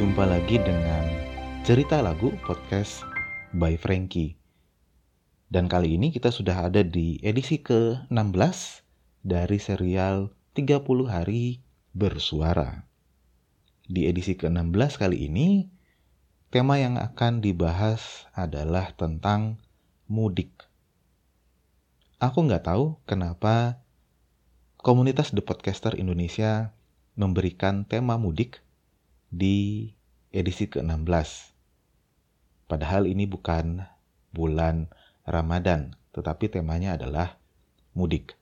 Jumpa lagi dengan cerita lagu podcast by Frankie. Dan kali ini kita sudah ada di edisi ke-16 dari serial 30 hari bersuara. Di edisi ke-16 kali ini, tema yang akan dibahas adalah tentang mudik. Aku nggak tahu kenapa komunitas The Podcaster Indonesia memberikan tema mudik di edisi ke-16. Padahal ini bukan bulan Ramadan, tetapi temanya adalah mudik.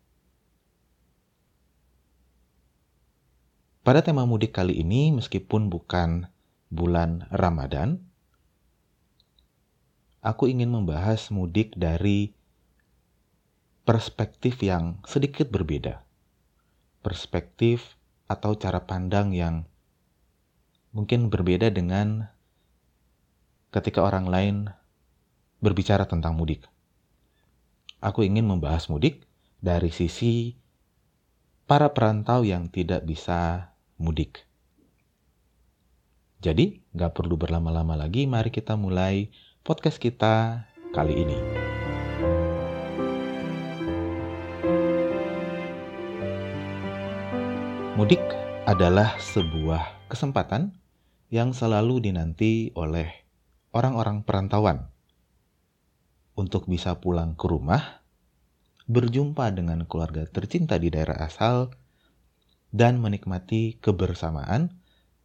Pada tema mudik kali ini, meskipun bukan bulan Ramadan, aku ingin membahas mudik dari perspektif yang sedikit berbeda. Perspektif atau cara pandang yang mungkin berbeda dengan ketika orang lain berbicara tentang mudik. Aku ingin membahas mudik dari sisi para perantau yang tidak bisa mudik. Jadi, nggak perlu berlama-lama lagi, mari kita mulai podcast kita kali ini. Mudik adalah sebuah kesempatan yang selalu dinanti oleh orang-orang perantauan untuk bisa pulang ke rumah, berjumpa dengan keluarga tercinta di daerah asal, dan menikmati kebersamaan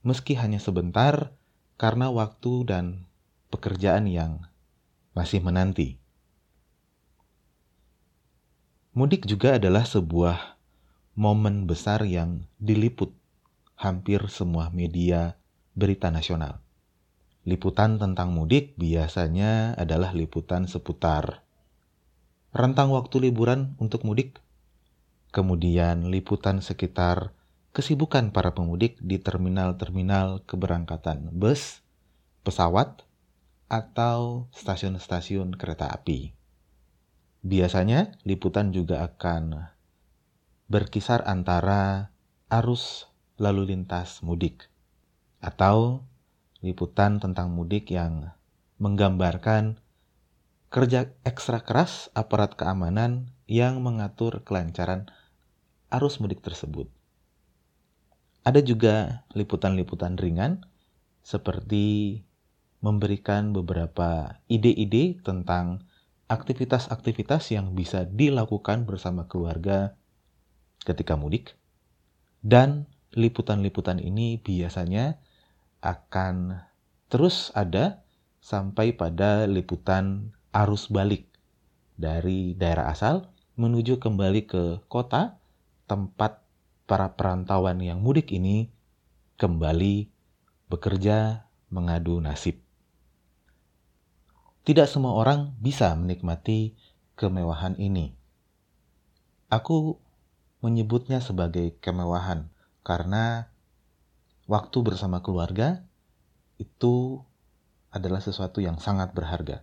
meski hanya sebentar karena waktu dan pekerjaan yang masih menanti. Mudik juga adalah sebuah momen besar yang diliput hampir semua media berita nasional. Liputan tentang mudik biasanya adalah liputan seputar rentang waktu liburan untuk mudik, kemudian liputan sekitar kesibukan para pemudik di terminal-terminal keberangkatan bus, pesawat, atau stasiun-stasiun kereta api. Biasanya liputan juga akan berkisar antara arus lalu lintas mudik atau liputan tentang mudik yang menggambarkan kerja ekstra keras aparat keamanan yang mengatur kelancaran arus mudik tersebut. Ada juga liputan-liputan ringan seperti memberikan beberapa ide-ide tentang aktivitas-aktivitas yang bisa dilakukan bersama keluarga ketika mudik. Dan liputan-liputan ini biasanya akan terus ada sampai pada liputan arus balik dari daerah asal menuju kembali ke kota tempat para perantauan yang mudik ini kembali bekerja mengadu nasib. Tidak semua orang bisa menikmati kemewahan ini. Aku menyebutnya sebagai kemewahan karena waktu bersama keluarga itu adalah sesuatu yang sangat berharga.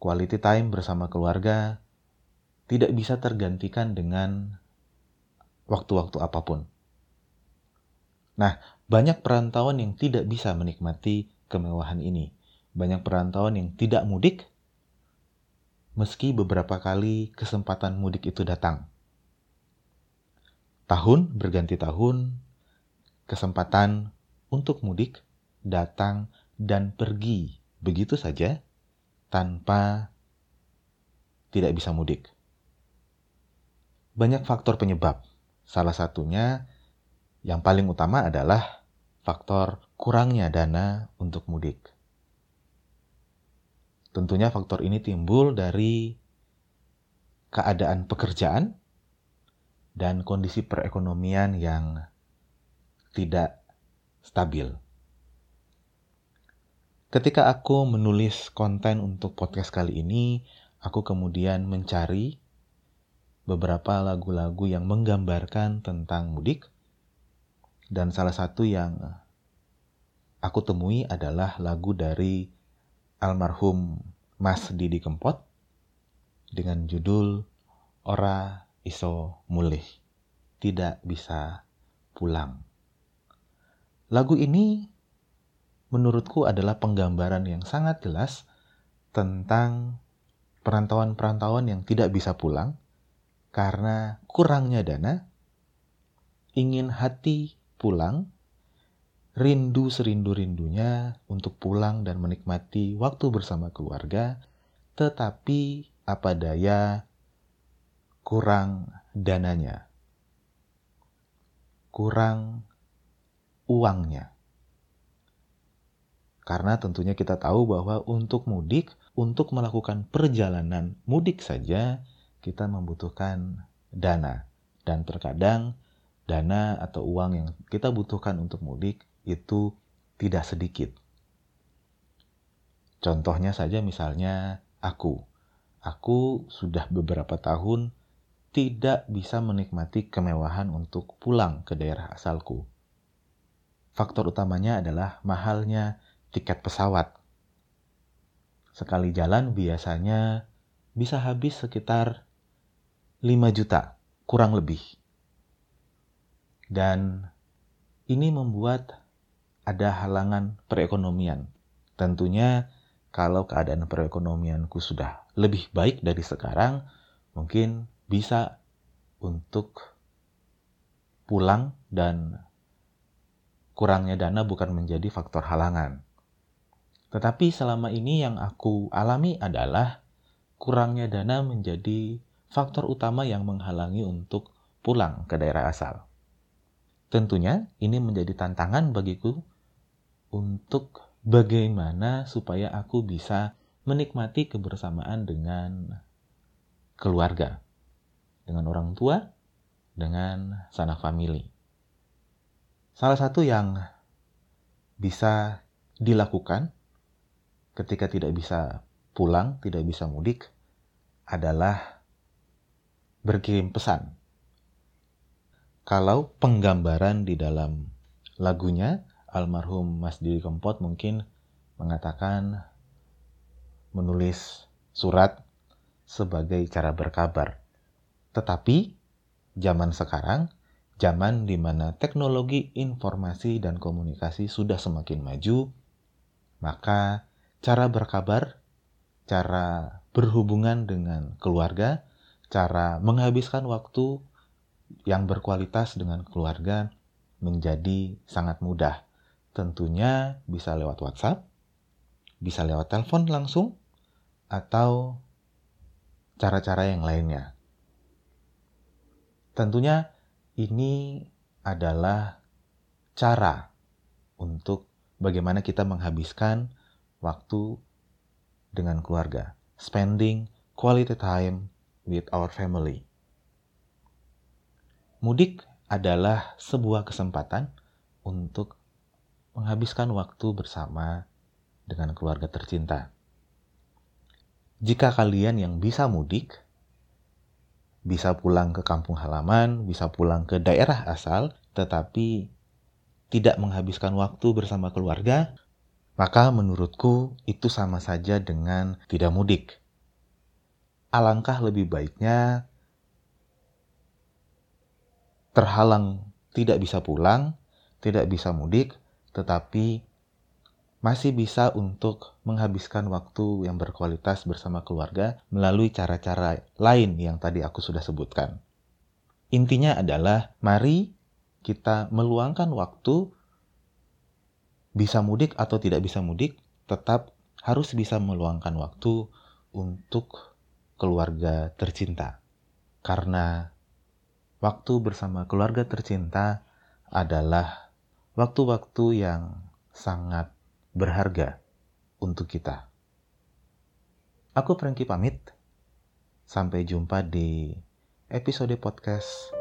Quality time bersama keluarga tidak bisa tergantikan dengan waktu-waktu apa pun. Nah, banyak perantauan yang tidak bisa menikmati kemewahan ini. Banyak perantauan yang tidak mudik, meski beberapa kali kesempatan mudik itu datang. Tahun berganti tahun, kesempatan untuk mudik datang dan pergi begitu saja tanpa tidak bisa mudik. Banyak faktor penyebab Salah satunya yang paling utama adalah faktor kurangnya dana untuk mudik. Tentunya faktor ini timbul dari keadaan pekerjaan dan kondisi perekonomian yang tidak stabil. Ketika aku menulis konten untuk podcast kali ini, aku kemudian mencari beberapa lagu-lagu yang menggambarkan tentang mudik. Dan salah satu yang aku temui adalah lagu dari almarhum Mas Didi Kempot dengan judul Ora Iso Mulih, Tidak Bisa Pulang. Lagu ini menurutku adalah penggambaran yang sangat jelas tentang perantauan-perantauan yang tidak bisa pulang karena kurangnya dana, ingin hati pulang, rindu serindu-rindunya untuk pulang dan menikmati waktu bersama keluarga, tetapi apa daya kurang dananya, kurang uangnya. Karena tentunya kita tahu bahwa untuk mudik, untuk melakukan perjalanan mudik saja, kita membutuhkan dana. Dan terkadang dana atau uang yang kita butuhkan untuk mudik itu tidak sedikit. Contohnya saja misalnya aku. Aku sudah beberapa tahun tidak bisa menikmati kemewahan untuk pulang ke daerah asalku. Faktor utamanya adalah mahalnya tiket pesawat. Sekali jalan biasanya bisa habis sekitar 5 juta, kurang lebih. Dan ini membuat ada halangan perekonomian. Tentunya kalau keadaan perekonomianku sudah lebih baik dari sekarang, mungkin bisa untuk pulang dan kurangnya dana bukan menjadi faktor halangan. Tetapi selama ini yang aku alami adalah kurangnya dana menjadi faktor utama yang menghalangi untuk pulang ke daerah asal. Tentunya ini menjadi tantangan bagiku untuk bagaimana supaya aku bisa menikmati kebersamaan dengan keluarga, dengan orang tua, dengan sanak famili. Salah satu yang bisa dilakukan ketika tidak bisa pulang, tidak bisa mudik, adalah berkirim pesan. Kalau penggambaran di dalam lagunya, almarhum Mas Didi Kempot mungkin mengatakan menulis surat sebagai cara berkabar. Tetapi zaman sekarang, zaman di mana teknologi informasi dan komunikasi sudah semakin maju, maka cara berkabar, cara berhubungan dengan keluarga, cara menghabiskan waktu yang berkualitas dengan keluarga menjadi sangat mudah. Tentunya bisa lewat WhatsApp, bisa lewat telepon langsung, atau cara-cara yang lainnya. Tentunya ini adalah cara untuk bagaimana kita menghabiskan waktu dengan keluarga, spending quality time with our family. Mudik adalah sebuah kesempatan untuk menghabiskan waktu bersama dengan keluarga tercinta. Jika kalian yang bisa mudik, bisa pulang ke kampung halaman, bisa pulang ke daerah asal, tetapi tidak menghabiskan waktu bersama keluarga, maka menurutku itu sama saja dengan tidak mudik. Alangkah lebih baiknya terhalang tidak bisa pulang, tidak bisa mudik, tetapi masih bisa untuk menghabiskan waktu yang berkualitas bersama keluarga melalui cara-cara lain yang tadi aku sudah sebutkan. Intinya adalah mari kita meluangkan waktu bisa mudik atau tidak bisa mudik, tetap harus bisa meluangkan waktu untuk keluarga tercinta. Karena waktu bersama keluarga tercinta adalah waktu-waktu yang sangat berharga untuk kita. Aku Franky pamit. Sampai jumpa di episode podcast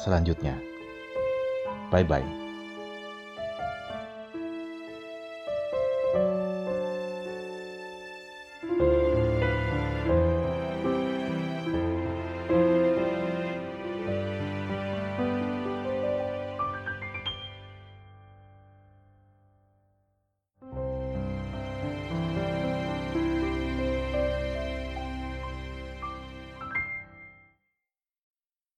selanjutnya. Bye bye.